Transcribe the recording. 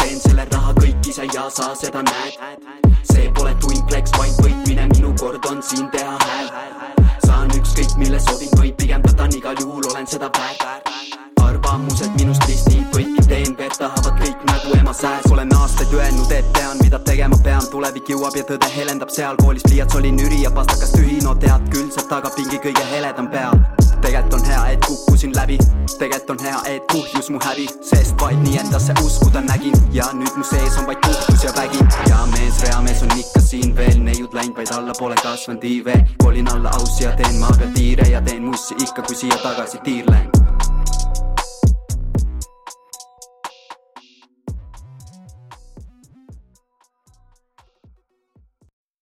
teen selle raha kõik ise ja sa seda näed. See pole twinklex, vaid võitmine, minu kord on siin teha hääl. Saan ükskõik mille soovin, või pigem võtan igal juhul, olen seda väärt. Arvamused minust ristid, kõiki teen, verd tahavad kõik nagu ema sääs. Olen aastaid öelnud, et tean, mida tegema pean, tulevik jõuab ja tõde helendab seal koolis pliiats. Oli nüri ja pastakas tühi, no tead küll, sealt tagapingi kõige heledam peal tegelikult on hea, et kukkusin läbi, tegelikult on hea, et kuhjus mu häbi, sest vaid nii endasse uskuda nägin. Ja nüüd mu sees on vaid puhtus ja vägi ja mees, reamees on ikka siin veel. Neiud läinud, vaid allapoole kasvanud iive kolin alla aussi ja teen maa peal tiire ja teen mussi ikka, kui siia tagasi tiirlen